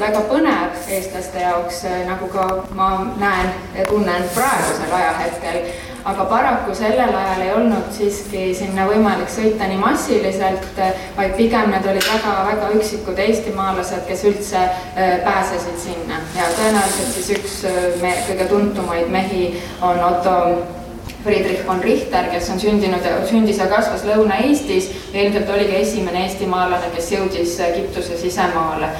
väga põnev eestlaste jaoks, nagu ka ma näen ja tunnen praegusel ajahetkel. aga paraku sellel ajal ei olnud siiski sinna võimalik sõita nii massiliselt, vaid pigem need olid väga-väga üksikud eestimaalased, kes üldse äh, pääsesid sinna. Ja tõenäoliselt siis üks me kõige tuntumaid mehi on Otto Friedrich von Richter, kes on sündinud, sündis ja kasvas Lõuna-Eestis. Ja ilmselt oligi esimene eestimaalane, kes jõudis Egiptuse sisemaale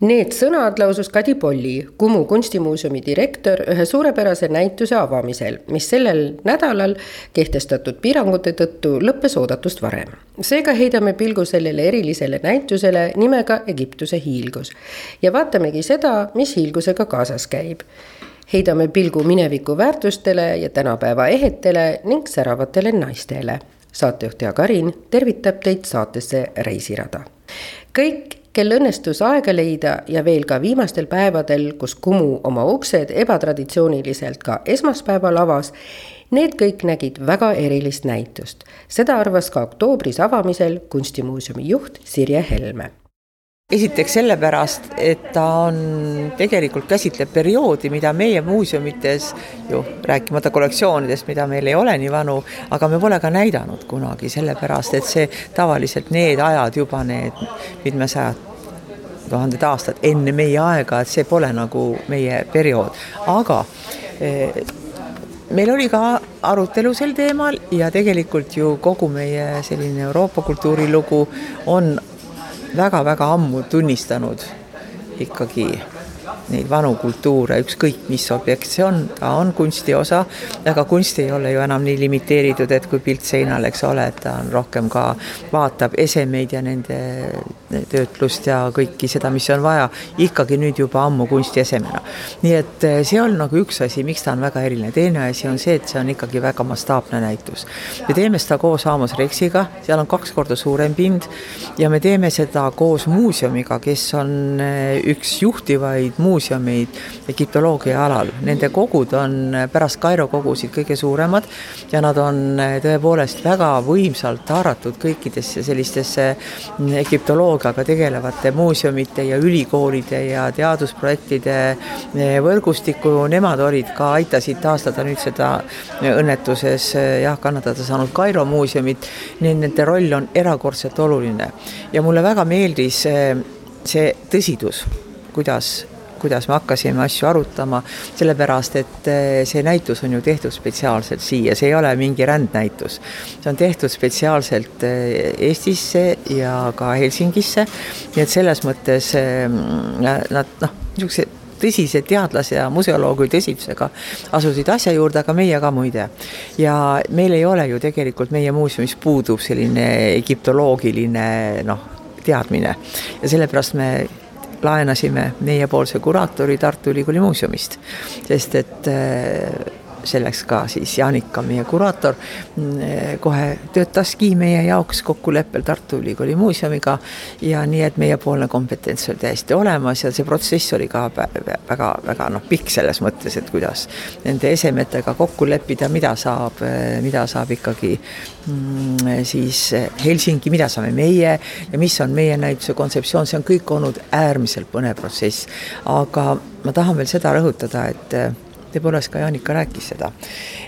Need sõnad lausus Kadi Polli, Kumu kunstimuuseumi direktor, ühe suurepärase näituse avamisel, mis sellel nädalal kehtestatud piirangute tõttu lõppes oodatust varem. seega heidame pilgu sellele erilisele näitusele nimega Egiptuse hiilgus ja vaatamegi seda, mis hiilgusega kaasas käib heidame pilgu mineviku väärtustele ja tänapäeva ehetele ning säravatele naistele. saatejuht Jaak Arin tervitab teid saatesse Reisirada. kõik kel õnnestus aega leida ja veel ka viimastel päevadel, kus Kumu oma uksed ebatraditsiooniliselt ka esmaspäeval avas, need kõik nägid väga erilist näitust. seda arvas ka oktoobris avamisel kunstimuuseumi juht Sirje Helme esiteks sellepärast, et ta on, tegelikult käsitleb perioodi, mida meie muuseumites ju, rääkimata kollektsioonidest, mida meil ei ole nii vanu, aga me pole ka näidanud kunagi, sellepärast et see tavaliselt need ajad juba need mitmesajad tuhanded aastad enne meie aega, et see pole nagu meie periood, aga eh, meil oli ka arutelu sel teemal ja tegelikult ju kogu meie selline Euroopa kultuurilugu on väga-väga ammu tunnistanud ikkagi neid vanu kultuure, ükskõik mis objekt see on, ta on kunsti osa, aga kunst ei ole ju enam nii limiteeritud, et kui pilt seinal, eks ole, et ta on rohkem ka, vaatab esemeid ja nende töötlust ja kõiki seda, mis on vaja, ikkagi nüüd juba ammu kunstiesemena. nii et eh, see on nagu üks asi, miks ta on väga eriline, teine asi on see, et see on ikkagi väga mastaapne näitus. me teeme seda koos Amos Rexiga, seal on kaks korda suurem pind ja me teeme seda koos muuseumiga, kes on eh, üks juhtivaid muuseumeid egiptoloogia alal. Nende kogud on pärast Kairo kogusid kõige suuremad ja nad on eh, tõepoolest väga võimsalt haaratud kõikidesse sellistesse mm, egiptoloogiaga tegelevate muuseumite ja ülikoolide ja teadusprojektide eh, võrgustikku, nemad olid ka, aitasid taastada nüüd seda eh, õnnetuses jah, kannatada saanud Kairo muuseumit, nii et nende roll on erakordselt oluline. Ja mulle väga meeldis see tõsidus, kuidas kuidas me hakkasime asju arutama, sellepärast et eh, see näitus on ju tehtud spetsiaalselt siia, see ei ole mingi rändnäitus. see on tehtud spetsiaalselt eh, Eestisse ja ka Helsingisse, nii et selles mõttes eh, nad noh, niisuguse tõsise teadlase ja museoloogi tõsidusega asusid asja juurde, aga meie ka muide. ja meil ei ole ju tegelikult, meie muuseumis puudub selline egiptoloogiline noh, teadmine ja sellepärast me laenasime meiepoolse kuraatori Tartu Ülikooli muuseumist, sest et äh, selleks ka siis Jaanika, meie kuraator, mm, kohe töötaski meie jaoks kokkuleppel Tartu Ülikooli muuseumiga ja nii, et meiepoolne kompetents oli täiesti olemas ja see protsess oli ka väga, väga noh, pikk selles mõttes, et kuidas nende esemetega kokku leppida, mida saab, mida saab ikkagi mm, siis Helsingi, mida saame meie ja mis on meie näituse kontseptsioon, see on kõik olnud äärmiselt põnev protsess. aga ma tahan veel seda rõhutada, et tõepoolest ka Jaanika rääkis seda,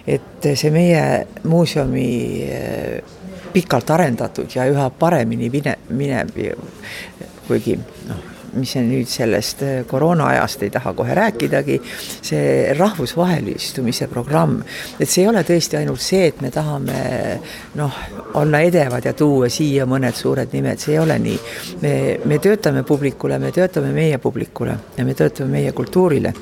et see meie muuseumi eh, pikalt arendatud ja üha paremini mine, minev, kuigi noh, mis nüüd sellest eh, koroonaajast ei taha kohe rääkidagi, see rahvusvahelistumise programm, et see ei ole tõesti ainult see, et me tahame noh, olla edevad ja tuua siia mõned suured nimed, see ei ole nii. me, me töötame publikule, me töötame meie publikule ja me töötame meie kultuurile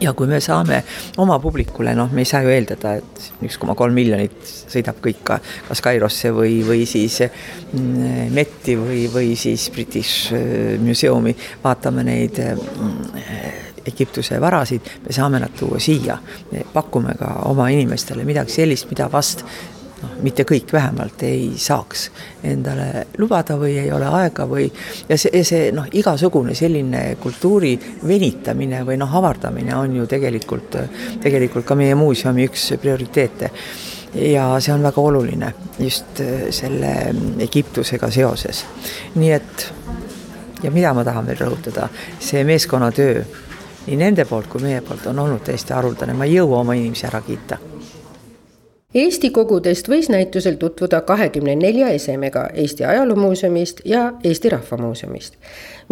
ja kui me saame oma publikule, noh, me ei saa ju eeldada, et üks koma kolm miljonit sõidab kõik ka kas Kairosse või, või siis mm, Metti või, või siis British äh, Museumi, vaatame neid mm, Egiptuse varasid, me saame nad tuua siia. me pakume ka oma inimestele midagi sellist, mida vast noh, mitte kõik vähemalt ei saaks endale lubada või ei ole aega või ja see, see noh, igasugune selline kultuuri venitamine või noh, avardamine on ju tegelikult, tegelikult ka meie muuseumi üks prioriteete. Ja see on väga oluline just selle Egiptusega seoses. nii et ja mida ma tahan veel rõhutada, see meeskonnatöö nii nende poolt kui meie poolt on olnud täiesti haruldane, ma ei jõua oma inimesi ära kiita Eesti kogudest võis näitusel tutvuda kahekümne nelja esemega Eesti Ajaloomuuseumist ja Eesti Rahva Muuseumist,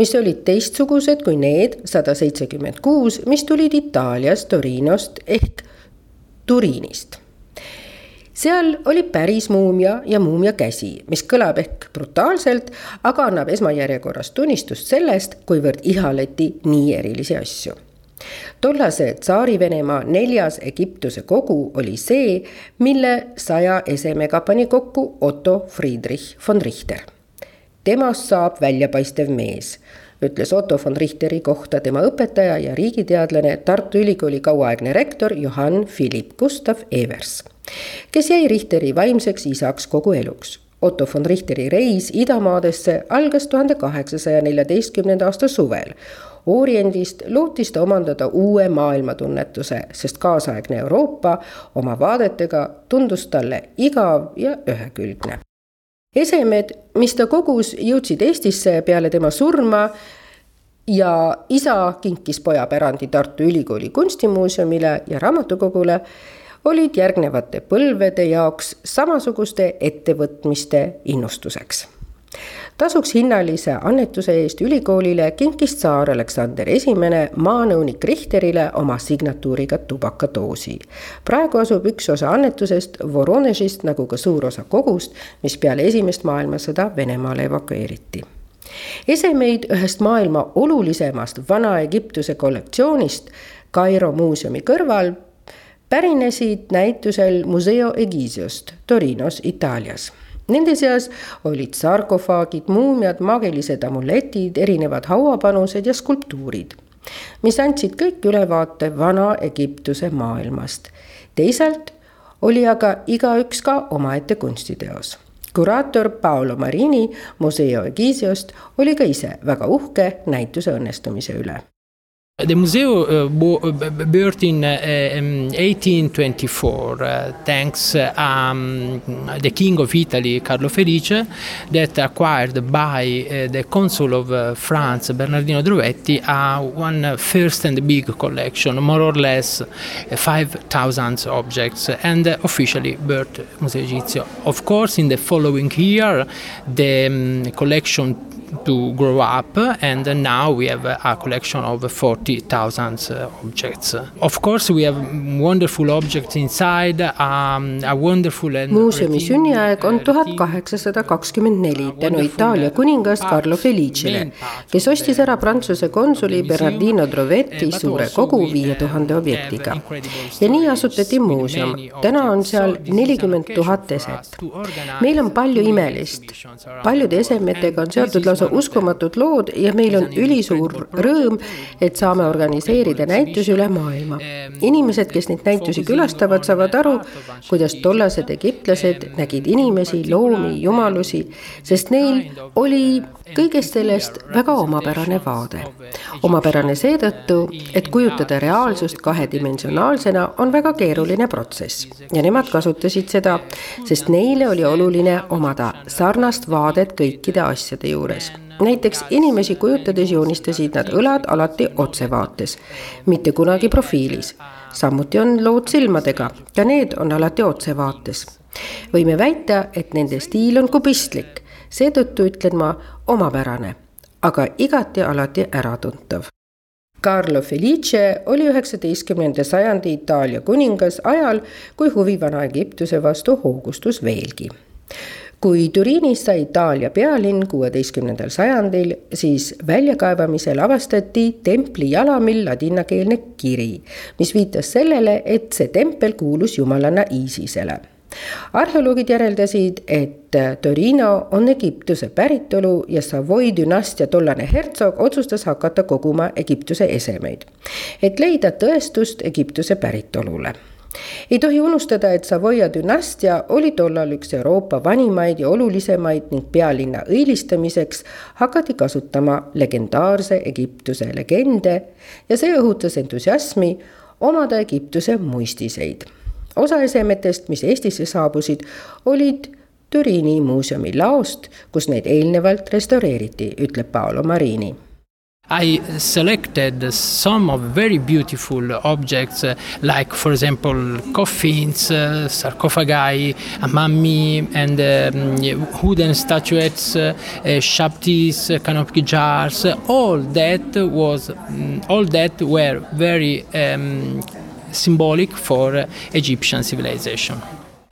mis olid teistsugused kui need sada seitsekümmend kuus, mis tulid Itaaliast, Torinost ehk Turiinist seal oli päris muumia ja muumia käsi, mis kõlab ehk brutaalselt, aga annab esmajärjekorras tunnistust sellest, kuivõrd ihaleti nii erilisi asju tollase Tsaari-Venemaa neljas Egiptuse kogu oli see, mille saja esemega pani kokku Otto Friedrich von Richter. temast saab väljapaistev mees, ütles Otto von Richteri kohta tema õpetaja ja riigiteadlane Tartu Ülikooli kauaaegne rektor Johann Philipp Gustav Evers, kes jäi Richteri vaimseks isaks kogu eluks Otto von Richteri reis idamaadesse algas tuhande kaheksasaja neljateistkümnenda aasta suvel Oriendist lootis ta omandada uue maailmatunnetuse, sest kaasaegne Euroopa oma vaadetega tundus talle igav ja ühekülgne. esemed, mis ta kogus, jõudsid Eestisse peale tema surma ja isa kinkis poja pärandi Tartu Ülikooli kunstimuuseumile ja raamatukogule, olid järgnevate põlvede jaoks samasuguste ettevõtmiste innustuseks tasuks hinnalise annetuse eest ülikoolile kinkis tsaar Aleksander Esimene maanõunik Richterile oma signatuuriga tubakadoosi. praegu asub üks osa annetusest Voronežist nagu ka suur osa kogust, mis peale esimest maailmasõda Venemaale evakueeriti esemeid ühest maailma olulisemast Vana-Egiptuse kollektsioonist Kairo muuseumi kõrval pärinesid näitusel Museo Egiziost Torinos, Itaalias Nende seas olid sarkofaagid, muumiad, maagilised amuletid, erinevad hauapanused ja skulptuurid, mis andsid kõik ülevaate Vana-Egiptuse maailmast. teisalt oli aga igaüks ka omaette kunstiteos kuraator Paolo Marini Museo Egiziost oli ka ise väga uhke näituse õnnestumise üle The museum uh, built in uh, um, 1824 uh, thanks um, the King of Italy Carlo Felice that acquired by uh, the Consul of uh, France Bernardino Drovetti one first and big collection, more or less 5,000 objects and officially built Museo Egizio. Of course in the following year the um, collection to grow up and now we have a collection of 40,000 uh, objects. Of course we have wonderful objects inside um,, a wonderful muuseumi sünniaeg on tuhat kaheksasada kakskümmend neli tänu Itaalia kuningast Carlo Felicele, kes ostis ära Prantsuse konsuli Bernardino Drovetti suure kogu viie tuhande objektiga. ja nii asutati muuseum, täna on seal nelikümmend tuhat eset. meil on palju imelist, paljude esemetega on seotud lausa uskumatud lood ja meil on ülisuur rõõm, et saame organiseerida näitusi üle maailma. inimesed, kes neid näitusi külastavad, saavad aru, kuidas tollased egiptlased nägid inimesi, loomi, jumalusi, sest neil oli kõigest sellest väga omapärane vaade. omapärane seetõttu, et kujutada reaalsust kahedimensionaalsena on väga keeruline protsess ja nemad kasutasid seda, sest neile oli oluline omada sarnast vaadet kõikide asjade juures näiteks inimesi kujutades joonistasid nad õlad alati otsevaates, mitte kunagi profiilis. samuti on lood silmadega, ka need on alati otsevaates. võime väita, et nende stiil on kubistlik, seetõttu ütlen ma omapärane, aga igati alati äratuntav. Carlo Felice oli üheksateistkümnenda sajandi Itaalia kuningas ajal, kui huvi Vana-Egiptuse vastu hoogustus veelgi kui Turiinist sai Itaalia pealinn kuueteistkümnendal sajandil, siis väljakaevamisel avastati templi jalamil ladinakeelne kiri, mis viitas sellele, et see tempel kuulus jumalanna Iisisele arheoloogid järeldasid, et Torino on Egiptuse päritolu ja Savoy dünastia tollane hertsog otsustas hakata koguma Egiptuse esemeid, et leida tõestust Egiptuse päritolule ei tohi unustada, et Savoia dünastia oli tollal üks Euroopa vanimaid ja olulisemaid ning pealinna õilistamiseks hakati kasutama legendaarse Egiptuse legende ja see õhutas entusiasmi omada Egiptuse muistiseid. Osa esemetest, mis Eestisse saabusid, olid Türiini muuseumi laost, kus neid eelnevalt restaureeriti, ütleb Paolo Marini I selected some of very beautiful objects, uh, like, for example, coffins, uh, sarcophagi, a mummy, and um, wooden statuettes, uh, shabtis, canopy jars. All that was, um, all that were very um, symbolic for Egyptian civilization.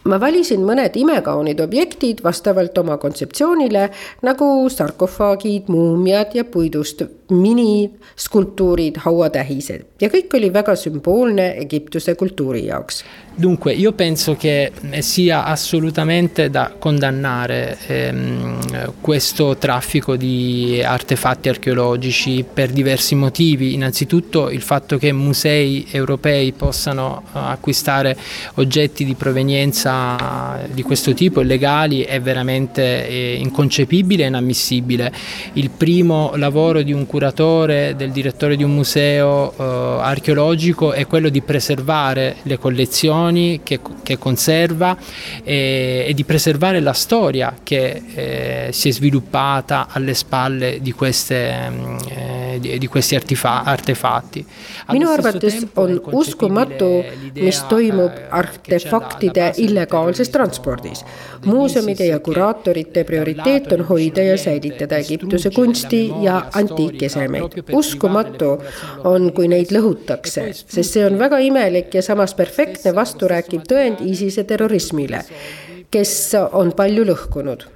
ma valisin mõned imekaunid objektid vastavalt oma kontseptsioonile nagu sarkofaagid, muumiad ja puidust miniskulptuurid, hauatähised ja kõik oli väga sümboolne Egiptuse kultuuri jaoks Dunque, io penso che sia assolutamente da condannare ehm, questo traffico di artefatti archeologici per diversi motivi. Innanzitutto il fatto che musei europei possano eh, acquistare oggetti di provenienza di questo tipo illegali è veramente eh, inconcepibile e inammissibile. Il primo lavoro di un curatore, del direttore di un museo eh, archeologico è quello di preservare le collezioni che, che conserva e, e, di preservare la storia che eh, si è sviluppata alle spalle di, queste, mm, eh, di, di questi artifa- artefatti. minu arvates on uskumatu, mis toimub artefaktide illegaalses transpordis. muuseumide ja kuraatorite prioriteet on hoida ja säilitada Egiptuse kunsti ja antiikesemeid. uskumatu on, kui neid lõhutakse, sest see on väga imelik ja samas perfektne vasturääkiv tõend ISISe terrorismile, kes on palju lõhkunud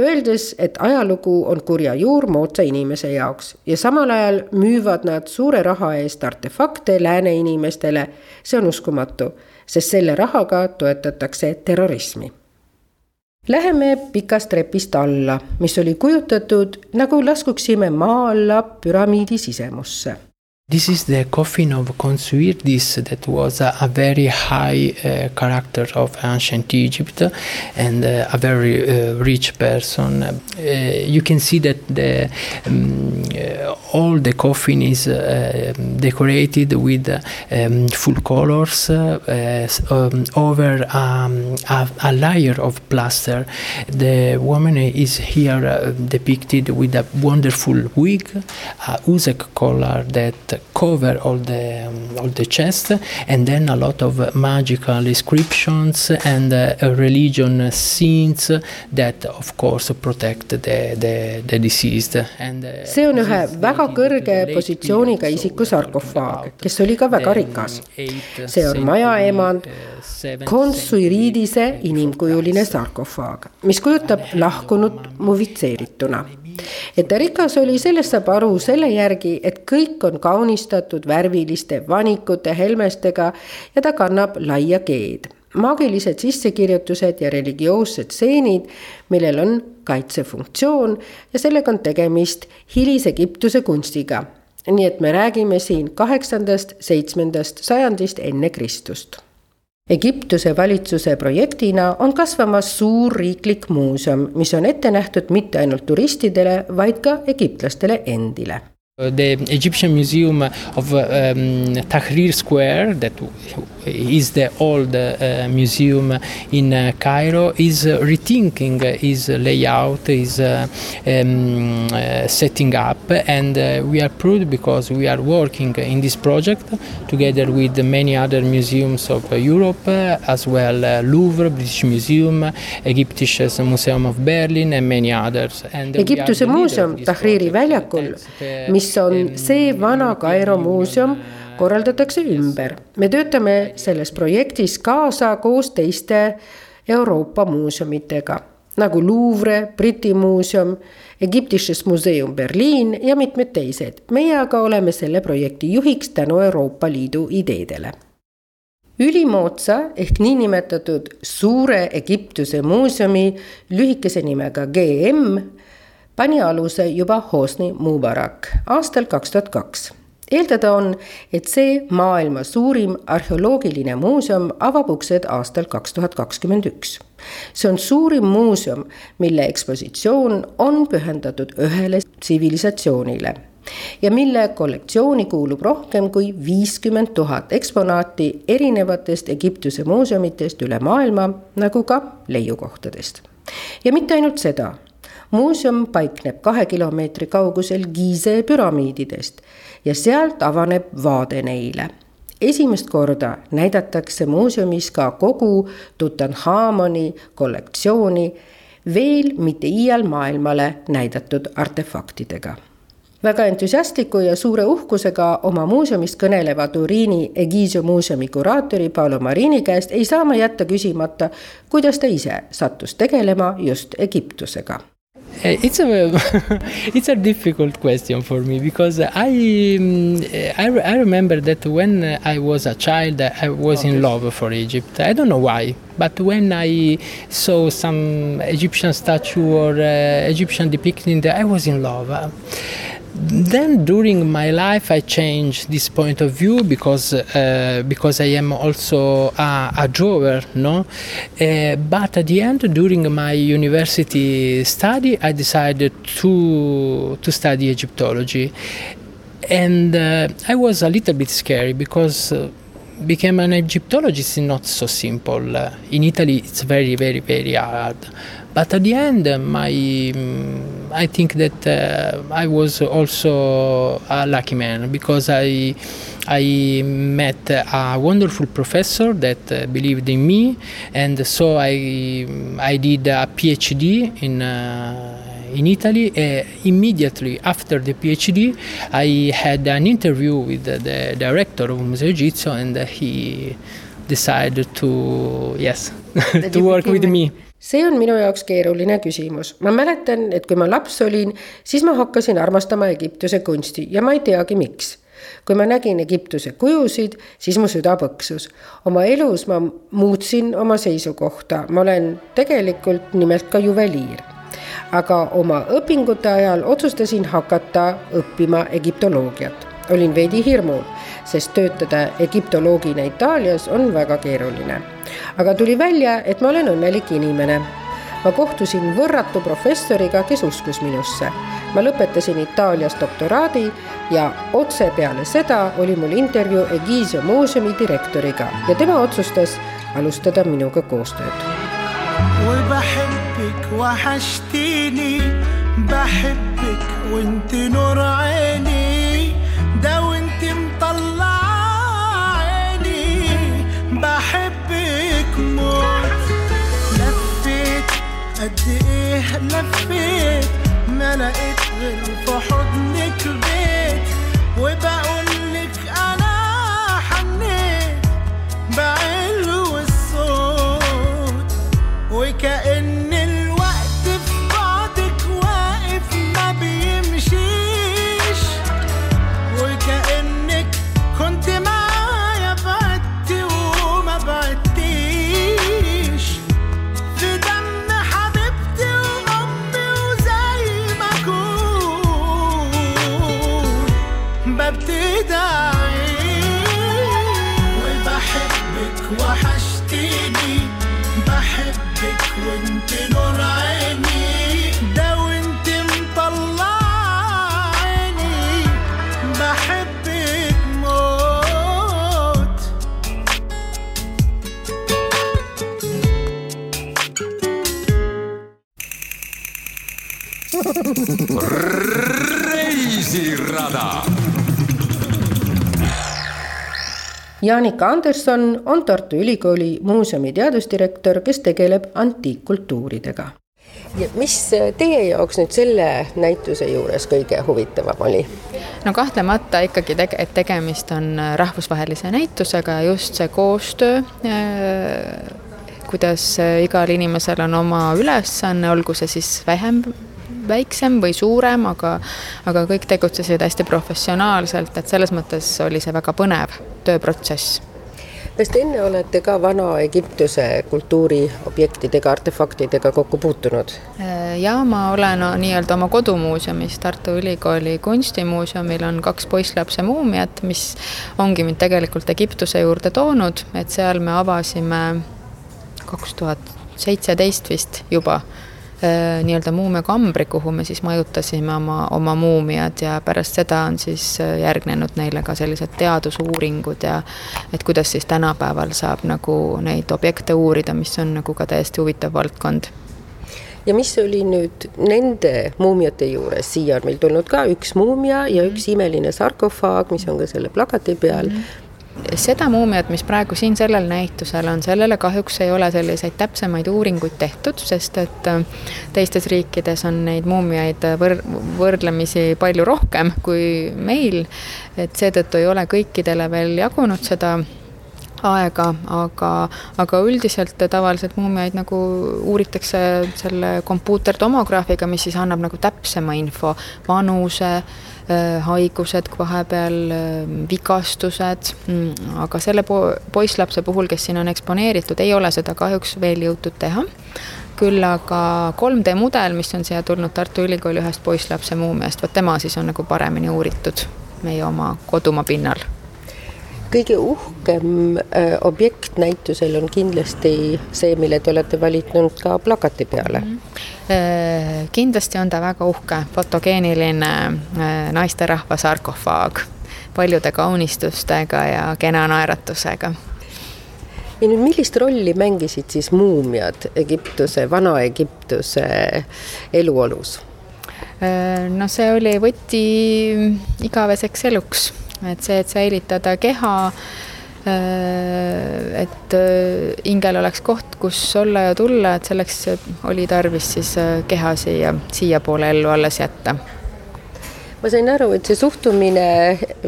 öeldes, et ajalugu on kurja juur moodsa inimese jaoks ja samal ajal müüvad nad suure raha eest artefakte lääne inimestele. see on uskumatu, sest selle rahaga toetatakse terrorismi. Läheme pikast trepist alla, mis oli kujutatud nagu laskuksime maa alla püramiidi sisemusse This is the coffin of Consuirdis that was a, a very high uh, character of ancient Egypt and uh, a very uh, rich person. Uh, you can see that the, um, uh, all the coffin is uh, decorated with um, full colors um, over um, a, a, layer of plaster. The woman is here depicted with a wonderful wig, a uzek collar that cover all the um, all the chest and then a lot of magical inscriptions and uh, religion scenes that of course protect the, the, the deceased. And uh, see on ühe väga kõrge positsiooniga isiku sarkofaag, kes oli ka väga rikas. see on majaemand Konsuiriidise inimkujuline sarkofaag, mis kujutab lahkunut muvitseerituna et ta rikas oli, sellest saab aru selle järgi, et kõik on kaunistatud värviliste vanikute, helmestega ja ta kannab laia geed. maagilised sissekirjutused ja religioossed stseenid, millel on kaitsefunktsioon ja sellega on tegemist Hilis-Egiptuse kunstiga. nii et me räägime siin kaheksandast, seitsmendast sajandist enne Kristust Egiptuse valitsuse projektina on kasvamas suur riiklik muuseum, mis on ette nähtud mitte ainult turistidele, vaid ka egiptlastele endile The Egyptian Museum of um, Tahrir Square, that is the old uh, museum in uh, Cairo, is rethinking its layout, its uh, um, uh, setting up, and uh, we are proud because we are working in this project together with many other museums of Europe, as well Louvre, British Museum, Egyptisches Museum of Berlin, and many others. Egiptuse muuseum Tahriri väljakul, mis mis on see vana Kairo muuseum, korraldatakse ümber. me töötame selles projektis kaasa koos teiste Euroopa muuseumitega nagu Louvre, Briti muuseum, Egiptisches Museum Berliin ja mitmed teised. meie aga oleme selle projekti juhiks tänu Euroopa Liidu ideedele ülimoodsa ehk niinimetatud Suure Egiptuse muuseumi lühikese nimega GM pani aluse juba Hosni Mubarak aastal kaks tuhat kaks. eeldada on, et see maailma suurim arheoloogiline muuseum avab uksed aastal kaks tuhat kakskümmend üks. see on suurim muuseum, mille ekspositsioon on pühendatud ühele tsivilisatsioonile ja mille kollektsiooni kuulub rohkem kui viiskümmend tuhat eksponaati erinevatest Egiptuse muuseumitest üle maailma, nagu ka leiukohtadest. ja mitte ainult seda muuseum paikneb kahe kilomeetri kaugusel Gize püramiididest ja sealt avaneb vaade neile. esimest korda näidatakse muuseumis ka kogu Tutankhamoni kollektsiooni veel mitte iial maailmale näidatud artefaktidega väga entusiastliku ja suure uhkusega oma muuseumist kõneleva Turiini Egizio muuseumi kuraatori Paolo Marini käest ei saa ma jätta küsimata, kuidas ta ise sattus tegelema just Egiptusega it's a it's a difficult question for me because I, mm, I, I remember that when I was a child I was in love for Egypt. I don't know why, but when I saw some Egyptian statue or uh, Egyptian depicting, I was in love. Then during my life I changed this point of view because uh, because I am also a, a drawer, no. Uh, but at the end, during my university study, I decided to to study Egyptology, and uh, I was a little bit scary because. Uh, become an Egyptologist is not so simple. Uh, in Italy, it's very, very, very hard. But at the end, my mm, I think that uh, I was also a lucky man because I I met a wonderful professor that uh, believed in me, and so I I did a PhD in. In Italy. Uh, immediately after the PhD, I had an interview with the, the director of Museo Egizio, and he decided to yes to work with me see on minu jaoks keeruline küsimus. ma mäletan, et kui ma laps olin, siis ma hakkasin armastama Egiptuse kunsti ja ma ei teagi, miks. kui ma nägin Egiptuse kujusid, siis mu süda põksus. oma elus ma muutsin oma seisukohta, ma olen tegelikult nimelt ka juveliir. Aga oma õpingute ajal otsustasin hakata õppima egiptoloogiat. olin veidi hirmul, sest töötada egiptoloogina Itaalias on väga keeruline aga tuli välja, et ma olen õnnelik inimene. ma kohtusin võrratu professoriga, kes uskus minusse. ma lõpetasin Itaalias doktoraadi ja otse peale seda oli mul intervjuu Egizio muuseumi direktoriga ja tema otsustas alustada minuga koostööd. وبحبك وحشتيني بحبك وانت نور عيني ده وانت مطلع عيني بحب قد إيه؟ لفيت ما لقيت غير في حضنك بيت وبقول Jaanika Anderson on Tartu Ülikooli muuseumi teadusdirektor, kes tegeleb antiikkultuuridega. ja mis teie jaoks nüüd selle näituse juures kõige huvitavam oli? no kahtlemata ikkagi tege-, et tegemist on rahvusvahelise näitusega ja just see koostöö äh, kuidas igal inimesel on oma ülesanne, olgu see siis vähem väiksem või suurem, aga, aga kõik tegutsesid hästi professionaalselt, et selles mõttes oli see väga põnev tööprotsess kas te enne olete ka Vana-Egiptuse kultuuriobjektidega, artefaktidega kokku puutunud? Äh, ja ma olen no, nii-öelda oma kodumuuseumis, Tartu Ülikooli kunstimuuseumil on kaks poisslapse muumiat, mis ongi mind tegelikult Egiptuse juurde toonud, et seal me avasime kaks tuhat seitseteist vist juba Äh, nii-öelda muumiakambri, kuhu me siis majutasime oma, oma muumiad ja pärast seda on siis äh, järgnenud neile ka sellised teadusuuringud ja et kuidas siis tänapäeval saab nagu neid objekte uurida, mis on nagu ka täiesti huvitav valdkond. Ja mis oli nüüd nende muumiate juures, siia on meil tulnud ka üks muumia ja üks imeline sarkofaag, mis on ka selle plakati peal. Mm. -hmm seda muumiat, mis praegu siin sellel näitusel on, sellele kahjuks ei ole selliseid täpsemaid uuringuid tehtud, sest et äh, teistes riikides on neid muumiaid võr-, võrdlemisi palju rohkem kui meil. et seetõttu ei ole kõikidele veel jagunud seda aega, aga, aga üldiselt tavaliselt muumiaid nagu uuritakse selle kompuutertomograafiga, mis siis annab nagu täpsema info, vanuse haigused vahepeal, äh, vigastused, mm, aga selle po-, poisslapse puhul, kes siin on eksponeeritud, ei ole seda kahjuks veel jõutud teha. küll aga 3D mudel, mis on siia tulnud Tartu Ülikooli ühest poisslapse muumiast, vot tema siis on nagu paremini uuritud meie oma kodumaa pinnal kõige uhkem äh, objekt näitusel on kindlasti see, mille te olete valitud ka plakati peale mm. -hmm. kindlasti on ta väga uhke, fotogeeniline äh, naisterahva sarkofaag paljude kaunistustega ja kena naeratusega ja nüüd, millist rolli mängisid siis muumiad Egiptuse, Vana-Egiptuse eluolus? no see oli võti igaveseks eluks et see, et säilitada keha, äh, et äh, hingel oleks koht, kus olla ja tulla, et selleks oli tarvis siis äh, keha siia, siiapoole ellu alles jätta. Ma sain aru, et see suhtumine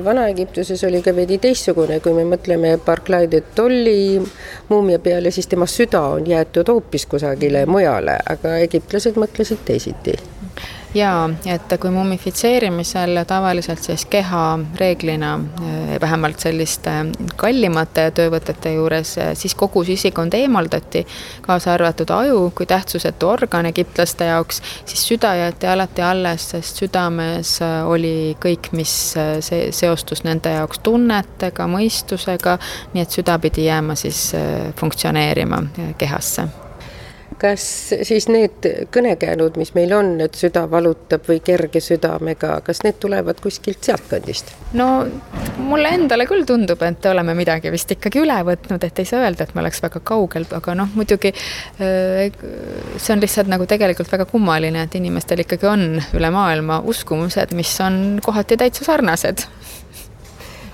Vana-Egiptuses oli ka veidi teistsugune, kui me mõtleme Barclay de Tolli muumia peale, siis tema süda on jäetud hoopis kusagile mujale, aga egiptlased mõtlesid teisiti jaa, et kui mumifitseerimisel tavaliselt siis keha reeglina, eh, vähemalt selliste kallimate töövõtete juures, eh, siis kogu sisikond eemaldati, kaasa arvatud aju kui tähtsusetu organ egiptlaste jaoks, siis süda jäeti alati alles, sest südames eh, oli kõik, mis see seostus nende jaoks tunnetega, mõistusega, nii et süda pidi jääma siis funktsioneerima kehasse kas siis need kõnekäänud, mis meil on, et süda valutab või kerge südamega, kas need tulevad kuskilt sealtkandist? no mulle endale küll tundub, et oleme midagi vist ikkagi üle võtnud, et ei saa öelda, et me oleks väga kaugel, aga noh, muidugi äh, see on lihtsalt nagu tegelikult väga kummaline, et inimestel ikkagi on üle maailma uskumused, mis on kohati täitsa sarnased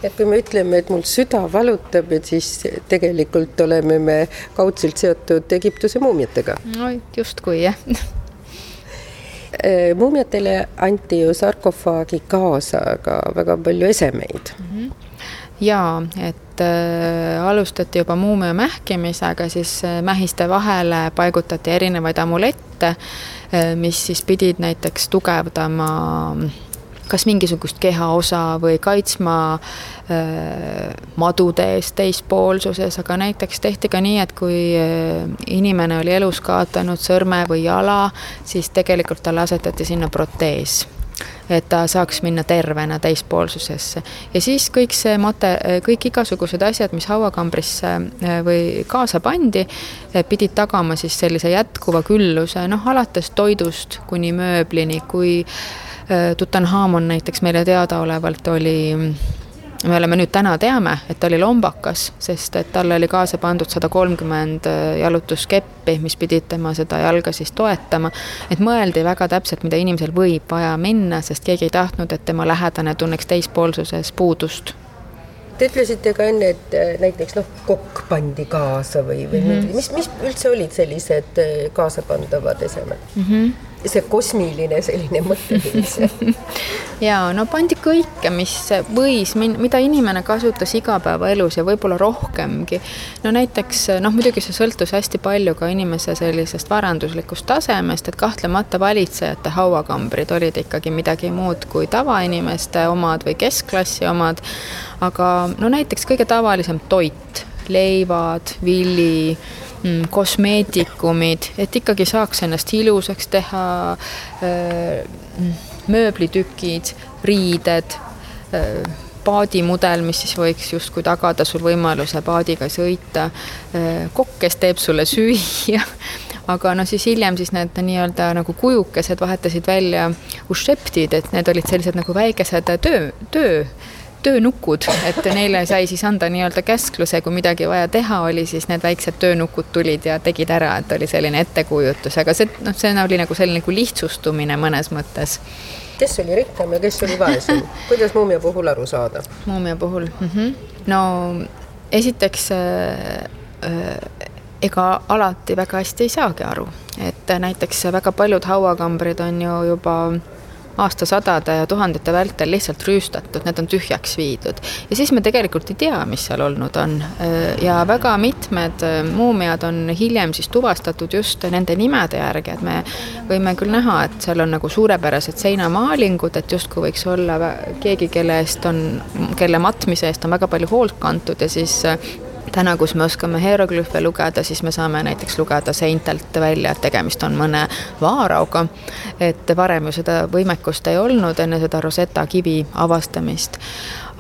et kui me ütleme, et mul süda valutab, et siis tegelikult oleme me kaudselt seotud Egiptuse muumiatega. no justkui jah äh, muumiatele anti ju sarkofaagi kaasa ka väga palju esemeid mm. -hmm jaa, et äh, alustati juba muumia mähkimisega, siis äh, mähiste vahele paigutati erinevaid amulette äh,, mis siis pidid näiteks tugevdama äh, kas mingisugust kehaosa või kaitsma äh, madude eest teispoolsuses, aga näiteks tehti ka nii, et kui inimene oli elus kaotanud sõrme või jala, siis tegelikult talle asetati sinna protees et ta saaks minna tervena teispoolsusesse. ja siis kõik see mate-, kõik igasugused asjad, mis hauakambrisse või kaasa pandi, pidid tagama siis sellise jätkuva külluse, noh alates toidust kuni mööblini, kui Äh, Tutanhamon näiteks meile teadaolevalt oli me oleme nüüd täna teame, et ta oli lombakas, sest et talle oli kaasa pandud sada kolmkümmend äh, jalutuskeppi, mis pidid tema seda jalga siis toetama. et mõeldi väga täpselt, mida inimesel võib vaja minna, sest keegi ei tahtnud, et tema lähedane tunneks teispoolsuses puudust Te ütlesite ka enne, et äh, näiteks noh, kokk pandi kaasa või, või mm -hmm. mis, mis üldse olid sellised kaasapandavad esemed mm? -hmm see kosmiline selline mõtteviis ja no pandi kõike, mis võis, mida inimene kasutas igapäevaelus ja võib-olla rohkemgi. no näiteks noh, muidugi see sõltus hästi palju ka inimese sellisest varanduslikust tasemest, et kahtlemata valitsejate hauakambrid olid ikkagi midagi muud kui tavainimeste omad või keskklassi omad. aga no näiteks kõige tavalisem toit leivad, villi mm, kosmeetikumid, et ikkagi saaks ennast ilusaks teha, mm, mööblitükid, riided, paadimudel, mis siis võiks justkui tagada sul võimaluse paadiga sõita, kokk, kes teeb sulle süüa aga noh, siis hiljem siis need nii-öelda nagu kujukesed vahetasid välja ušeptid, et need olid sellised nagu väikesed töö, töö töönukud, et neile sai siis anda nii-öelda käskluse, kui midagi vaja teha oli, siis need väiksed töönukud tulid ja tegid ära, et oli selline ettekujutus, aga see, noh, see oli nagu selline nagu lihtsustumine mõnes mõttes. kes oli rikkam ja kes oli vaesem, kuidas muumia puhul aru saada? muumia puhul mm, -hmm. no esiteks äh, äh, ega alati väga hästi ei saagi aru, et näiteks väga paljud hauakambrid on ju juba aastasadade ja tuhandete vältel lihtsalt rüüstatud, need on tühjaks viidud. ja siis me tegelikult ei tea, mis seal olnud on. ja väga mitmed muumiad on hiljem siis tuvastatud just nende nimede järgi, et me võime küll näha, et seal on nagu suurepärased seinamaalingud, et justkui võiks olla keegi, kelle eest on, kelle matmise eest on väga palju hoolt kantud ja siis täna, kus me oskame hieroglüüfe lugeda, siis me saame näiteks lugeda seintelt välja, et tegemist on mõne vaarauga. et varem ju seda võimekust ei olnud enne seda Rosetta kivi avastamist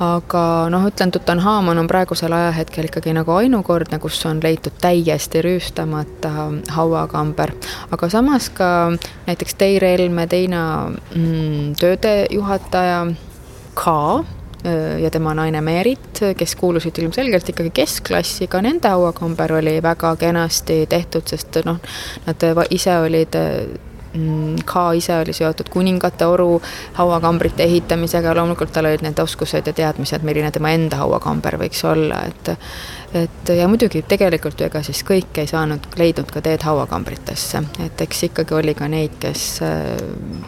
aga noh, ütlen, Tutankhamon on praegusel ajahetkel ikkagi nagu ainukordne, kus on leitud täiesti rüüstamata hauakamber. aga samas ka näiteks Teire Helme teine mm, töödejuhataja ka ja tema naine Merit, kes kuulusid ilmselgelt ikkagi keskklassi, ka nende hauakamber oli väga kenasti tehtud, sest noh, nad ise olid mm, ka ise oli seotud kuningate oru hauakambrite ehitamisega, loomulikult tal olid need oskused ja teadmised, milline tema enda hauakamber võiks olla, et et ja muidugi tegelikult ju ega siis kõik ei saanud, leidnud ka teed hauakambritesse, et eks ikkagi oli ka neid, kes äh,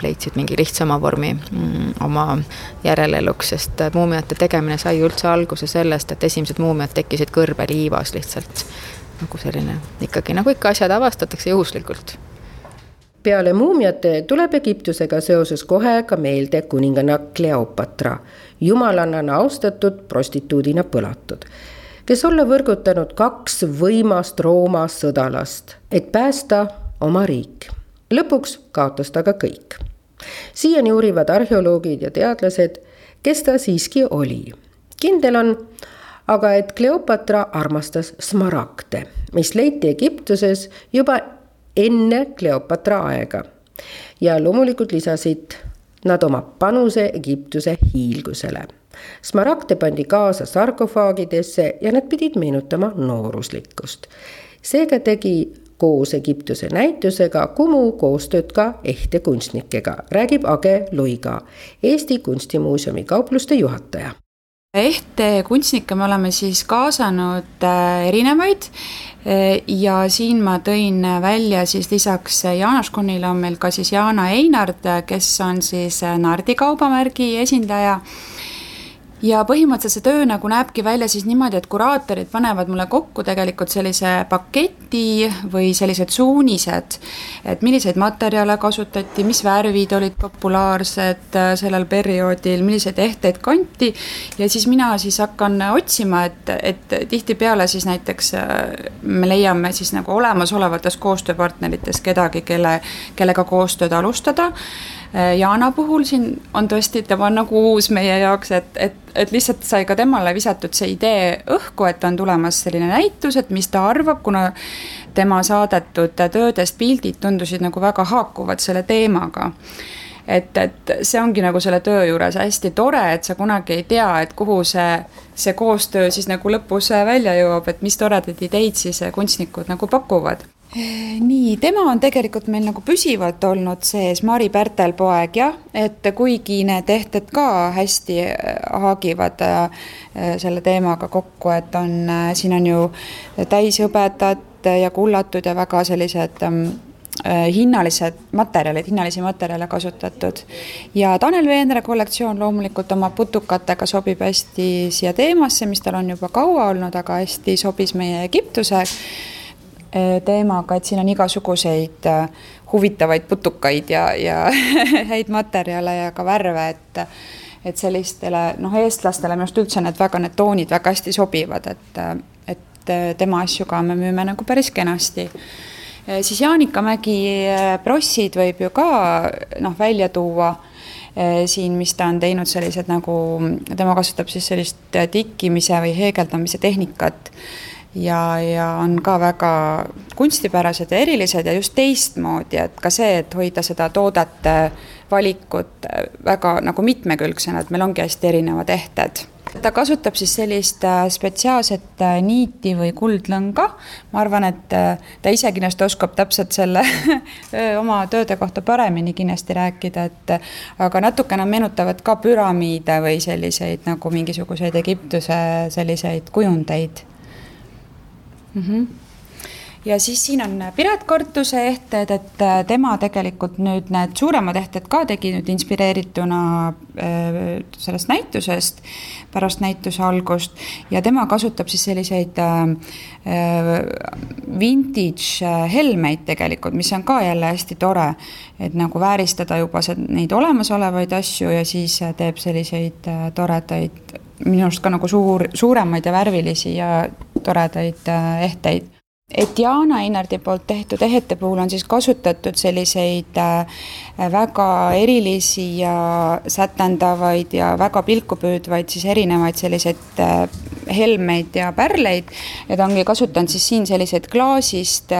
leidsid mingi lihtsama vormi mm, oma järeleluks, sest muumiate tegemine sai üldse alguse sellest, et esimesed muumiad tekkisid kõrbeliivas lihtsalt. nagu selline ikkagi, nagu ikka asjad avastatakse juhuslikult peale muumiate tuleb Egiptusega seoses kohe ka meelde kuninganna Kleopatra, jumalannana austatud, prostituudina põlatud kes olla võrgutanud kaks võimast Rooma sõdalast, et päästa oma riik. lõpuks kaotas ta ka kõik. siiani uurivad arheoloogid ja teadlased, kes ta siiski oli. kindel on aga, et Kleopatra armastas smaragde, mis leiti Egiptuses juba enne Kleopatra aega. ja loomulikult lisasid nad oma panuse Egiptuse hiilgusele Smaragde pandi kaasa sarkofaagidesse ja need pidid meenutama nooruslikkust. seega tegi koos Egiptuse näitusega Kumu koostööd ka ehte kunstnikega, räägib Age Luiga, Eesti Kunstimuuseumi kaupluste juhataja ehte kunstnikke me oleme siis kaasanud äh, erinevaid. Äh, ja siin ma tõin välja siis lisaks Jaanas Kunnile on meil ka siis Jaana Einard, kes on siis Nardi kaubamärgi esindaja ja põhimõtteliselt see töö nagu näebki välja siis niimoodi, et kuraatorid panevad mulle kokku tegelikult sellise paketi või sellised suunised, et milliseid materjale kasutati, mis värvid olid populaarsed äh, sellel perioodil, milliseid ehteid kanti. Ja siis mina siis hakkan otsima, et, et tihtipeale siis näiteks äh, me leiame siis nagu olemasolevatest koostööpartneritest kedagi, kelle, kellega koostööd alustada Äh, Jaana puhul siin on tõesti, tema on nagu uus meie jaoks, et, et, et lihtsalt sai ka temale visatud see idee õhku, et on tulemas selline näitus, et mis ta arvab, kuna tema saadetud töödest pildid tundusid nagu väga haakuvad selle teemaga. Et, et see ongi nagu selle töö juures hästi tore, et sa kunagi ei tea, et kuhu see, see koostöö siis nagu lõpus välja jõuab, et mis toredaid ideid siis kunstnikud nagu pakuvad nii, tema on tegelikult meil nagu püsivalt olnud sees, Mari Pärtel-poeg jah, et kuigi need ehted ka hästi äh, haagivad äh, selle teemaga kokku, et on, äh, siin on ju täishõbedat ja kullatud ja väga sellised ähm, hinnalised materjalid, hinnalisi materjale kasutatud. ja Tanel Veenre kollektsioon loomulikult oma putukatega sobib hästi siia teemasse, mis tal on juba kaua olnud, aga hästi sobis meie Egiptuse Eh, teemaga, et siin on igasuguseid eh, huvitavaid putukaid ja, ja häid materjale ja ka värve, et et sellistele noh, eestlastele minu arust üldse need väga, need toonid väga hästi sobivad, et et tema asju ka me müüme nagu päris kenasti. Siis Jaanika Mägi prossid võib ju ka noh, välja tuua siin, mis ta on teinud sellised nagu, tema kasutab siis sellist tikkimise või heegeldamise tehnikat ja, ja on ka väga kunstipärased ja erilised ja just teistmoodi, et ka see, et hoida seda toodete valikut väga nagu mitmekülgsena, et meil ongi hästi erinevad ehted ta kasutab siis sellist äh, spetsiaalset äh, niiti või kuldlõnga. ma arvan, et äh, ta ise kindlasti oskab täpselt selle oma tööde kohta paremini kindlasti rääkida, et aga natukene meenutavad ka püramiide või selliseid nagu mingisuguseid Egiptuse selliseid kujundeid mm. -hmm ja siis siin on Piret Kortuse ehted, et äh, tema tegelikult nüüd need suuremad ehted ka tegi nüüd inspireerituna äh, sellest näitusest, pärast näituse algust ja tema kasutab siis selliseid äh, vintage helmeid tegelikult, mis on ka jälle hästi tore, et nagu vääristada juba neid olemasolevaid asju ja siis teeb selliseid toredaid minu arust ka nagu suur, suuremaid ja värvilisi ja toredaid äh, ehteid. et Jaana Einardi poolt tehtud ehete puhul on siis kasutatud selliseid äh, väga erilisi ja sätendavaid ja väga pilku püüdvaid siis erinevaid selliseid äh, helmeid ja pärleid ja ta ongi kasutanud siis siin selliseid klaasist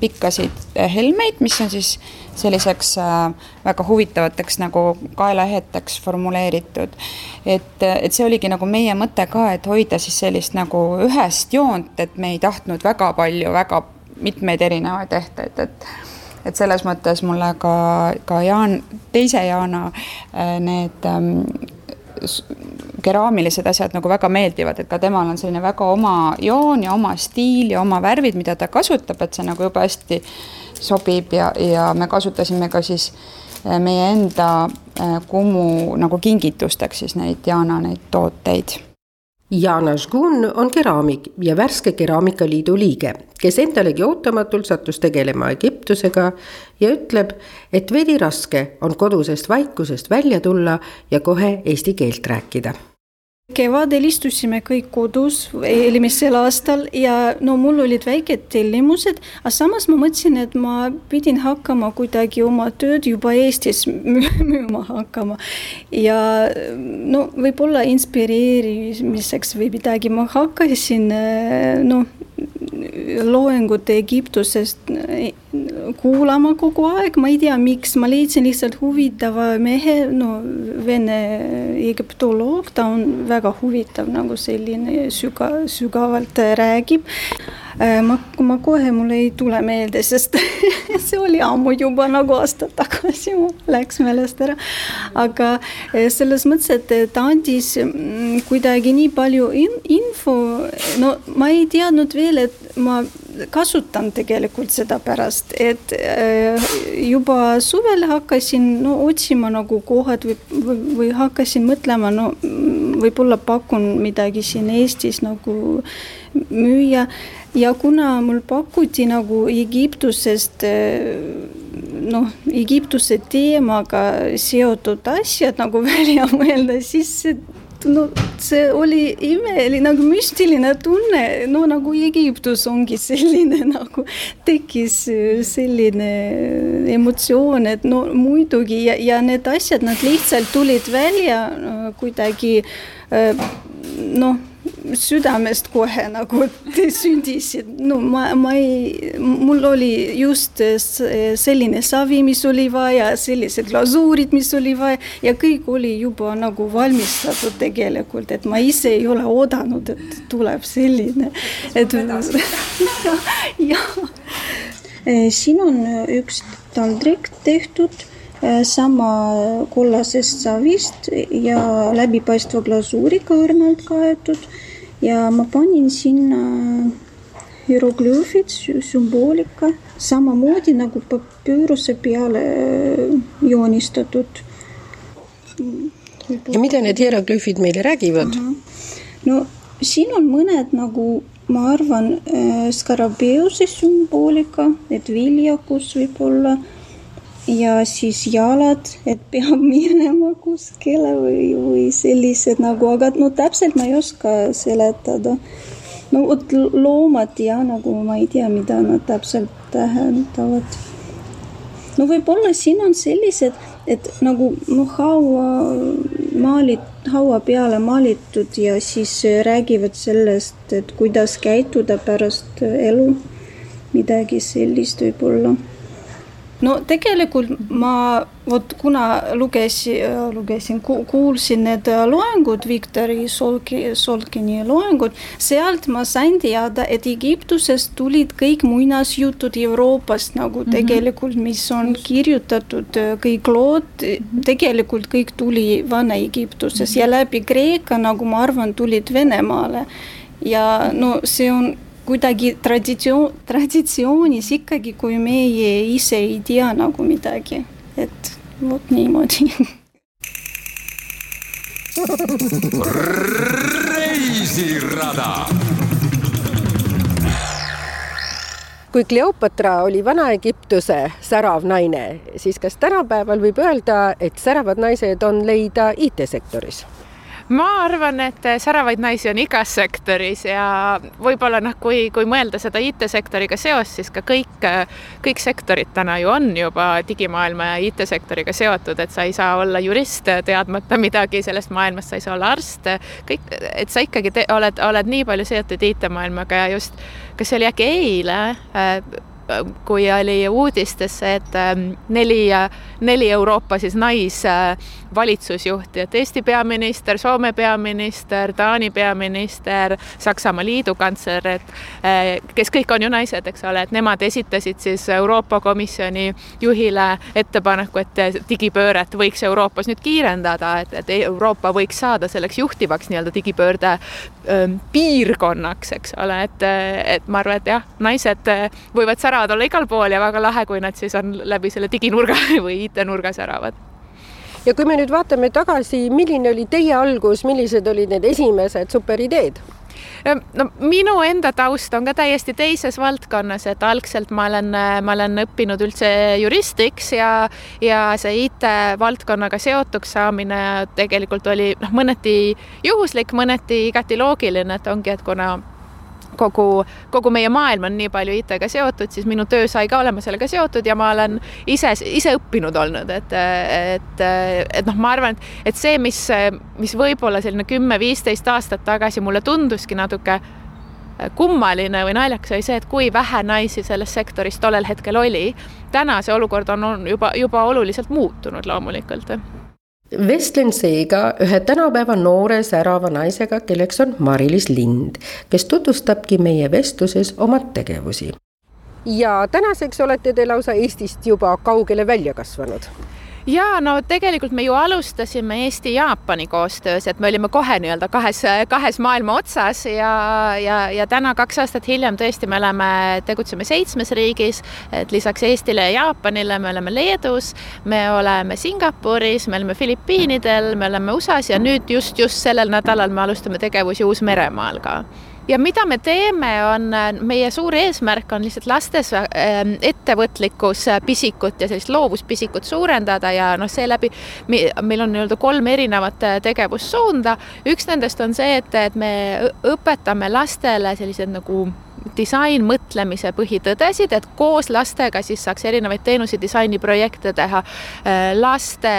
pikkasid helmeid, mis on siis selliseks äh, väga huvitavateks nagu kaelaeheteks formuleeritud. et, et see oligi nagu meie mõte ka, et hoida siis sellist nagu ühest joont, et me ei tahtnud väga palju, väga mitmeid erinevaid ehteid, et et selles mõttes mulle ka, ka Jaan, teise Jaana äh, need ähm, keraamilised asjad nagu väga meeldivad, et ka temal on selline väga oma joon ja oma stiil ja oma värvid, mida ta kasutab, et see nagu juba hästi sobib ja, ja me kasutasime ka siis äh, meie enda äh, Kumu nagu kingitusteks siis neid Jaana neid tooteid. Jana Žgun on keraamik ja värske Keraamikaliidu liige, kes endalegi ootamatult sattus tegelema Egiptusega ja ütleb, et veidi raske on kodusest vaikusest välja tulla ja kohe eesti keelt rääkida kevadel istusime kõik kodus eelmisel aastal ja no mul olid väiked tellimused, aga samas ma mõtlesin, et ma pidin hakkama kuidagi oma tööd juba Eestis müüma hakkama. ja no võib-olla inspireerimiseks või midagi, ma hakkasin noh loengut Egiptusest eh, kuulama kogu aeg, ma ei tea, miks, ma leidsin lihtsalt huvitava mehe, no vene egiptoloog, ta on väga huvitav nagu selline süga, sügavalt räägib. Äh, ma, ma kohe, mul ei tule meelde, sest see oli ammu juba nagu aasta tagasi, läks meelest ära. aga äh, selles mõttes, et ta andis mm, kuidagi nii palju in info, no ma ei teadnud veel, et ma kasutan tegelikult seda pärast, et äh, juba suvel hakkasin no otsima nagu kohad või, või, või hakkasin mõtlema, no mm, võib-olla pakun midagi siin Eestis nagu müüa. Ja kuna mul pakuti nagu Egiptusest noh, Egiptuse teemaga seotud asjad nagu välja mõelda, siis no see oli imeline, nagu müstiline tunne, no nagu Egiptus ongi selline nagu tekkis selline emotsioon, et no muidugi ja, ja need asjad, nad lihtsalt tulid välja kuidagi noh südamest kohe nagu sündisid, no ma, ma ei, mul oli just selline savi, mis oli vaja, sellised glasuurid, mis oli vaja ja kõik oli juba nagu valmistatud tegelikult, et ma ise ei ole oodanud, et tuleb selline, et jah. siin on üks taldrik tehtud sama kollasest savist ja läbipaistva glasuuriga õrnalt kaetud ja ma panin sinna hieroglüüfid, sümboolika, samamoodi nagu papüüruse peale äh, joonistatud. ja mida need hieroglüüfid meile räägivad? no siin on mõned nagu ma arvan, äh, skarabeuse sümboolika, et viljakus võib olla ja siis jalad, et peab minema kuskile või, või sellised nagu, aga no täpselt ma ei oska seletada. no vot loomad ja nagu ma ei tea, mida nad täpselt tähendavad. no võib-olla siin on sellised, et nagu noh, haua maalit-, haua peale maalitud ja siis räägivad sellest, et kuidas käituda pärast elu. midagi sellist võib-olla no tegelikult ma vot kuna lugesin, lugesin, kuulsin need loengud, Viktori Solki, Solkini loengud, sealt ma sain teada, et Egiptusest tulid kõik muinasjutud Euroopast nagu mm -hmm. tegelikult, mis on kirjutatud, kõik lood, tegelikult kõik tuli Vana-Egiptuses mm -hmm. ja läbi Kreeka, nagu ma arvan, tulid Venemaale. ja no see on kuidagi traditsioon, traditsioonis ikkagi, kui meie ise ei tea nagu midagi, et vot niimoodi reisirada kui Kleopatra oli Vana-Egiptuse särav naine, siis kas tänapäeval võib öelda, et säravad naised on leida IT-sektoris? Ma arvan, et säravaid naisi on igas sektoris ja võib-olla noh, kui, kui mõelda seda IT-sektoriga seost, siis ka kõik, kõik sektorid täna ju on juba digimaailma ja IT-sektoriga seotud, et sa ei saa olla jurist teadmata midagi sellest maailmast, sa ei saa olla arst, kõik, et sa ikkagi te, oled, oled nii palju seotud IT-maailmaga ja just, kas see oli äkki eile äh,, kui oli uudistesse, et ähm, neli, neli Euroopa siis naisvalitsusjuhti, et Eesti peaminister, Soome peaminister, Taani peaminister, Saksamaa liidukantsler, et äh, kes kõik on ju naised, eks ole, et nemad esitasid siis Euroopa Komisjoni juhile ettepaneku, et digipööret võiks Euroopas nüüd kiirendada, et, et Euroopa võiks saada selleks juhtivaks nii-öelda digipöörde piirkonnaks, eks ole, et, et ma arvan, et jah, naised võivad sära säravad olla igal pool ja väga lahe, kui nad siis on läbi selle diginurga või IT-nurga säravad ja kui me nüüd vaatame tagasi, milline oli teie algus, millised olid need esimesed superideed? No minu enda taust on ka täiesti teises valdkonnas, et algselt ma olen, ma olen õppinud üldse juristiks ja, ja see IT-valdkonnaga seotuks saamine tegelikult oli noh, mõneti juhuslik, mõneti igati loogiline, et ongi, et kuna kogu, kogu meie maailm on nii palju IT-ga seotud, siis minu töö sai ka olema sellega seotud ja ma olen ise, ise õppinud olnud, et, et, et noh, ma arvan, et, et see, mis, mis võib-olla selline kümme-viisteist aastat tagasi mulle tunduski natuke kummaline või naljakas oli see, et kui vähe naisi selles sektoris tollel hetkel oli. täna see olukord on, on juba, juba oluliselt muutunud loomulikult vestlen seega ühe tänapäeva noore särava naisega, kelleks on Mari-Liis Lind, kes tutvustabki meie vestluses oma tegevusi. ja tänaseks olete te lausa Eestist juba kaugele välja kasvanud ja no tegelikult me ju alustasime Eesti-Jaapani koostöös, et me olime kohe nii-öelda kahes, kahes maailma otsas ja, ja, ja täna kaks aastat hiljem tõesti me oleme, tegutseme seitsmes riigis, et lisaks Eestile ja Jaapanile me oleme Leedus, me oleme Singapuris, me oleme Filipiinidel, me oleme USA-s ja nüüd just, just sellel nädalal me alustame tegevusi Uus-Meremaal ka ja mida me teeme, on meie suur eesmärk on lihtsalt lastes ähm, ettevõtlikkus äh, pisikut ja sellist loovuspisikut suurendada ja noh, seeläbi meil on nii-öelda kolm erinevat äh, tegevussuunda. üks nendest on see, et, et me õpetame lastele sellised nagu disainmõtlemise põhitõdesid, et koos lastega siis saaks erinevaid teenusi disainiprojekte teha äh, laste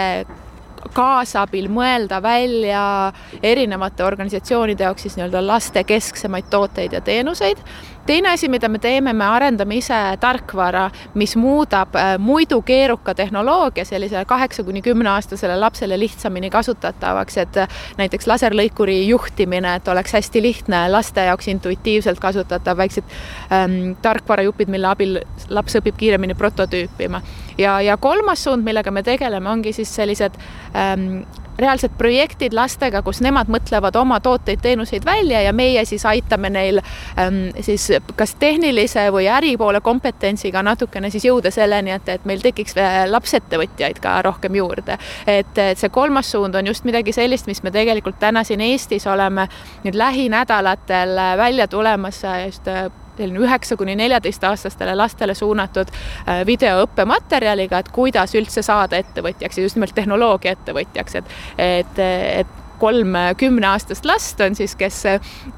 kaasabil mõelda välja erinevate organisatsioonide jaoks siis nii-öelda lastekesksemaid tooteid ja teenuseid teine asi, mida me teeme, me arendame ise tarkvara, mis muudab äh, muidu keeruka tehnoloogia sellisele kaheksa kuni kümneaastasele lapsele lihtsamini kasutatavaks, et äh, näiteks laserlõikuri juhtimine, et oleks hästi lihtne laste jaoks intuitiivselt kasutatav, väiksed ähm, tarkvarajupid, mille abil laps õpib kiiremini prototüüpima. Ja, ja kolmas suund, millega me tegeleme, ongi siis sellised ähm, reaalsed projektid lastega, kus nemad mõtlevad oma tooteid-teenuseid välja ja meie siis aitame neil ähm, siis kas tehnilise või äri poole kompetentsiga natukene siis jõuda selleni, et, et meil tekiks lapsettevõtjaid ka rohkem juurde. et, et see kolmas suund on just midagi sellist, mis me tegelikult täna siin Eestis oleme nüüd lähinädalatel välja tulemas just selline üheksa kuni neljateistaastastele lastele suunatud äh, videoõppematerjaliga, et kuidas üldse saada ettevõtjaks ja just nimelt tehnoloogia ettevõtjaks, et, et, et kolm kümneaastast last on siis, kes,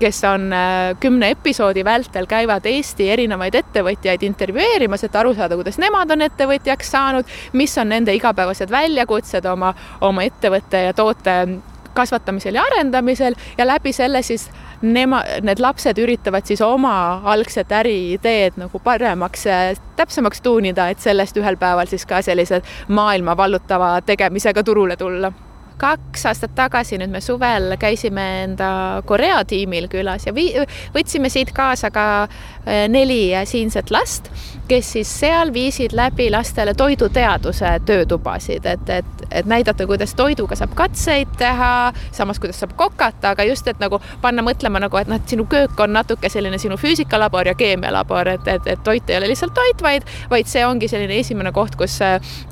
kes on kümne episoodi vältel käivad Eesti erinevaid ettevõtjaid intervjueerimas, et aru saada, kuidas nemad on ettevõtjaks saanud, mis on nende igapäevased väljakutsed oma, oma ettevõtte ja toote kasvatamisel ja arendamisel ja läbi selle siis nema, need lapsed üritavad siis oma algset äriideed nagu paremaks, täpsemaks tuunida, et sellest ühel päeval siis ka sellise maailma vallutava tegemisega turule tulla. Kaks aastat tagasi, nüüd me suvel käisime enda Korea tiimil külas ja vii-, võtsime siit kaasa ka neli siinset last, kes siis seal viisid läbi lastele toiduteaduse töötubasid, et, et, et näidata, kuidas toiduga saab katseid teha, samas kuidas saab kokata, aga just, et nagu panna mõtlema nagu, et noh, et sinu köök on natuke selline sinu füüsikalabor ja keemialabor, et, et, et toit ei ole lihtsalt toit, vaid, vaid see ongi selline esimene koht, kus,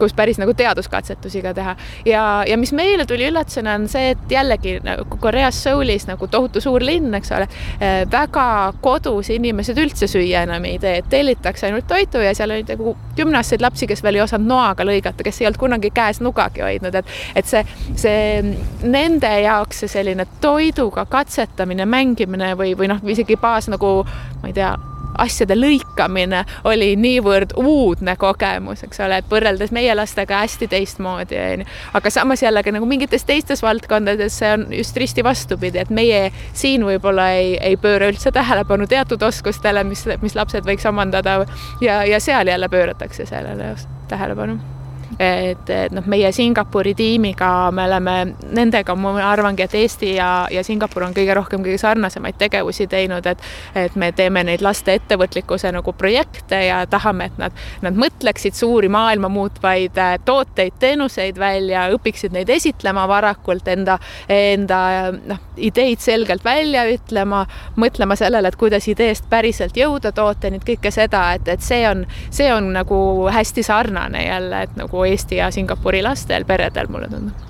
kus päris nagu teaduskatsetusi ka teha. ja, ja mis meile tuli üllatusena, on see, et jällegi nagu Koreas Soulis nagu tohutu suur linn, eks ole, eh, väga kodus inimesed üldse süüa enam ei tee, et tellitakse ainult toitu ja seal oli nagu kümneaastaseid lapsi, kes veel ei osanud noaga lõigata, kes ei olnud kunagi käes nugagi hoidnud, et, et see, see nende jaoks see selline toiduga katsetamine, mängimine või, või noh, isegi baas nagu ma ei tea asjade lõikamine oli niivõrd uudne kogemus, eks ole, et võrreldes meie lastega hästi teistmoodi, onju. aga samas jällegi nagu mingites teistes valdkondades see on just risti vastupidi, et meie siin võib-olla ei, ei pööra üldse tähelepanu teatud oskustele, mis, mis lapsed võiks omandada ja, ja seal jälle pööratakse sellele tähelepanu et, et noh, meie Singapuri tiimiga me oleme nendega, ma arvangi, et Eesti ja, ja Singapur on kõige rohkem kõige sarnasemaid tegevusi teinud, et et me teeme neid laste ettevõtlikkuse nagu projekte ja tahame, et nad, nad mõtleksid suuri maailma muutvaid äh, tooteid, teenuseid välja, õpiksid neid esitlema varakult, enda, enda noh, ideid selgelt välja ütlema, mõtlema sellele, et kuidas ideest päriselt jõuda tooteni, kõike seda, et, et see on, see on nagu hästi sarnane jälle, et nagu Eesti ja Singapuri lastel, peredel, mulle tundub.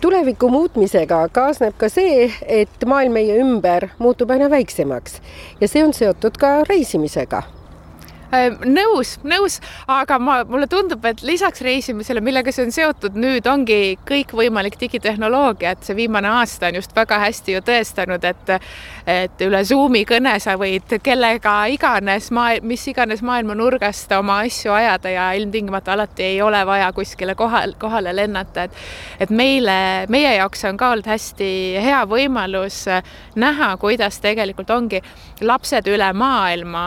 Tuleviku muutmisega kaasneb ka see, et maailm meie ümber muutub aina väiksemaks. Ja see on seotud ka reisimisega nõus, nõus, aga ma, mulle tundub, et lisaks reisimisele, millega see on seotud, nüüd ongi kõikvõimalik digitehnoloogia, et see viimane aasta on just väga hästi ju tõestanud, et et üle Zoomi kõne sa võid kellega iganes maa, mis iganes maailma nurgast oma asju ajada ja ilmtingimata alati ei ole vaja kuskile kohal, kohale lennata, et et meile, meie jaoks on ka olnud hästi hea võimalus näha, kuidas tegelikult ongi lapsed üle maailma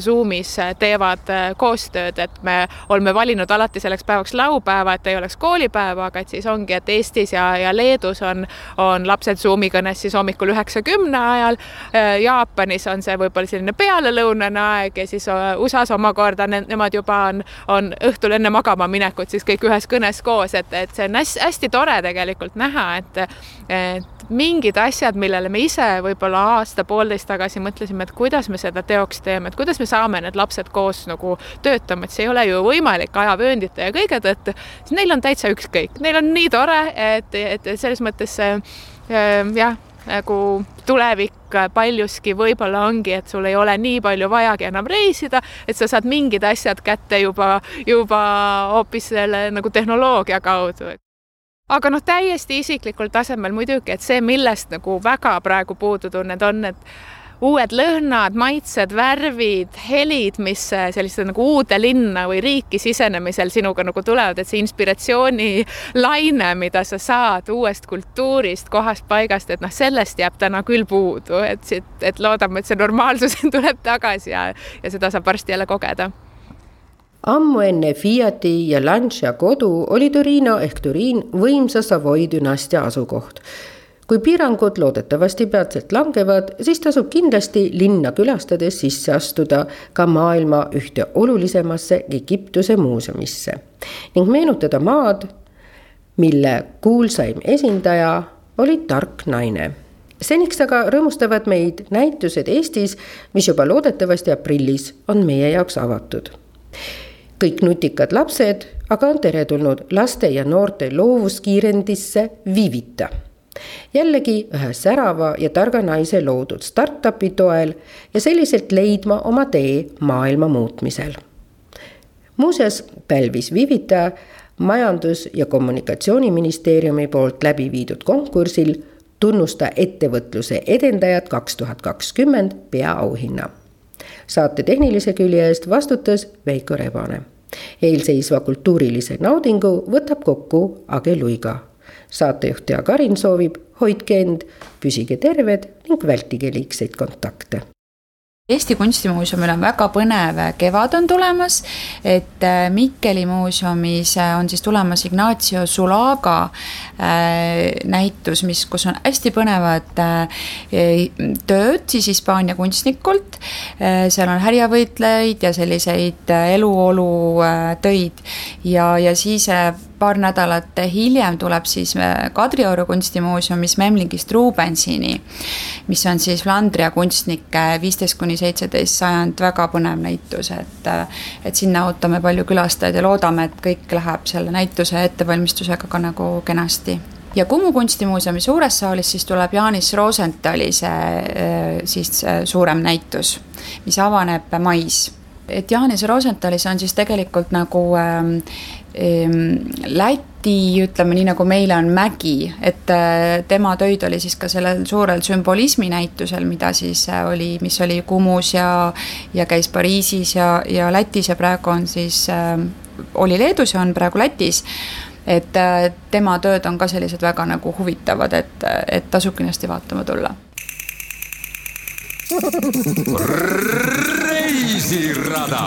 Zoomis teevad teevad äh, koostööd, et me oleme valinud alati selleks päevaks laupäeva, et ei oleks koolipäeva, aga et siis ongi, et Eestis ja, ja Leedus on, on lapsed Zoomi kõnes siis hommikul üheksa-kümne ajal. Äh, Jaapanis on see võib-olla selline pealelõunane aeg ja siis äh, USA-s omakorda ne, nemad juba on, on õhtul enne magama minekut siis kõik ühes kõnes koos, et, et see on hästi, hästi tore tegelikult näha, et, et mingid asjad, millele me ise võib-olla aasta-poolteist tagasi mõtlesime, et kuidas me seda teoks teeme, et kuidas me saame need lapsed koos nagu töötama, et see ei ole ju võimalik ajavööndite ja kõige tõttu, siis neil on täitsa ükskõik, neil on nii tore, et, et selles mõttes äh, jah, nagu tulevik paljuski võib-olla ongi, et sul ei ole nii palju vajagi enam reisida, et sa saad mingid asjad kätte juba, juba hoopis selle nagu tehnoloogia kaudu aga noh, täiesti isiklikul tasemel muidugi, et see, millest nagu väga praegu puudu tunned, on need uued lõhnad, maitsed, värvid, helid, mis selliste nagu uude linna või riiki sisenemisel sinuga nagu tulevad, et see inspiratsioonilaine, mida sa saad uuest kultuurist, kohast, paigast, et noh, sellest jääb täna küll puudu, et siit, et loodame, et see normaalsus tuleb tagasi ja, ja seda saab varsti jälle kogeda ammu enne Fiati ja Lancia kodu oli Torino ehk Turin võimsa Savoy dünastia asukoht. kui piirangud loodetavasti peatselt langevad, siis tasub kindlasti linna külastades sisse astuda ka maailma ühte olulisemasse Egiptuse muuseumisse ning meenutada maad, mille kuulsaim esindaja oli tark naine seniks aga rõõmustavad meid näitused Eestis, mis juba loodetavasti aprillis on meie jaoks avatud kõik nutikad lapsed aga on teretulnud laste ja noorte loovuskiirendisse Vivita. jällegi ühe särava ja targa naise loodud startup'i toel ja selliselt leidma oma tee maailma muutmisel. muuseas pälvis Vivita majandus- ja kommunikatsiooniministeeriumi poolt läbi viidud konkursil tunnusta ettevõtluse edendajad kaks tuhat kakskümmend peaauhinna. Saate tehnilise külje eest vastutas Veiko Rebane. eelseisva kultuurilise naudingu võtab kokku Age Luiga. saatejuht Jaak Arin soovib, hoidke end, püsige terved ning vältige liigseid kontakte Eesti Kunstimuuseumil on väga põnev kevad on tulemas, et äh, Mikkeli muuseumis äh, on siis tulemas Ignacio Sulaga äh, näitus, mis, kus on hästi põnevad tööd siis Hispaania kunstnikult. Seal on härjavõitlejaid ja selliseid eluolu töid. Ja, ja siis paar nädalat hiljem tuleb siis Kadrioru kunstimuuseumis Memlingist Rubensini, mis on siis Flandria kunstnike viisteist kuni seitseteist sajand väga põnev näitus, et et sinna ootame palju külastajaid ja loodame, et kõik läheb selle näituse ettevalmistusega ka nagu kenasti ja Kumu kunstimuuseumi suures saalis siis tuleb Jaanis Rosenthali see äh, siis suurem näitus, mis avaneb mais. Et Jaanis Rosenthalis on siis tegelikult nagu ähm, ähm, Läti, ütleme nii nagu meile on mägi, et äh, tema töid oli siis ka sellel suurel sümbolismi näitusel, mida siis äh, oli, mis oli Kumus ja, ja käis Pariisis ja, ja Lätis ja praegu on siis äh,, oli Leedus ja on praegu Lätis et äh, tema tööd on ka sellised väga nagu huvitavad, et, et tasub kindlasti vaatama tulla. Reisirada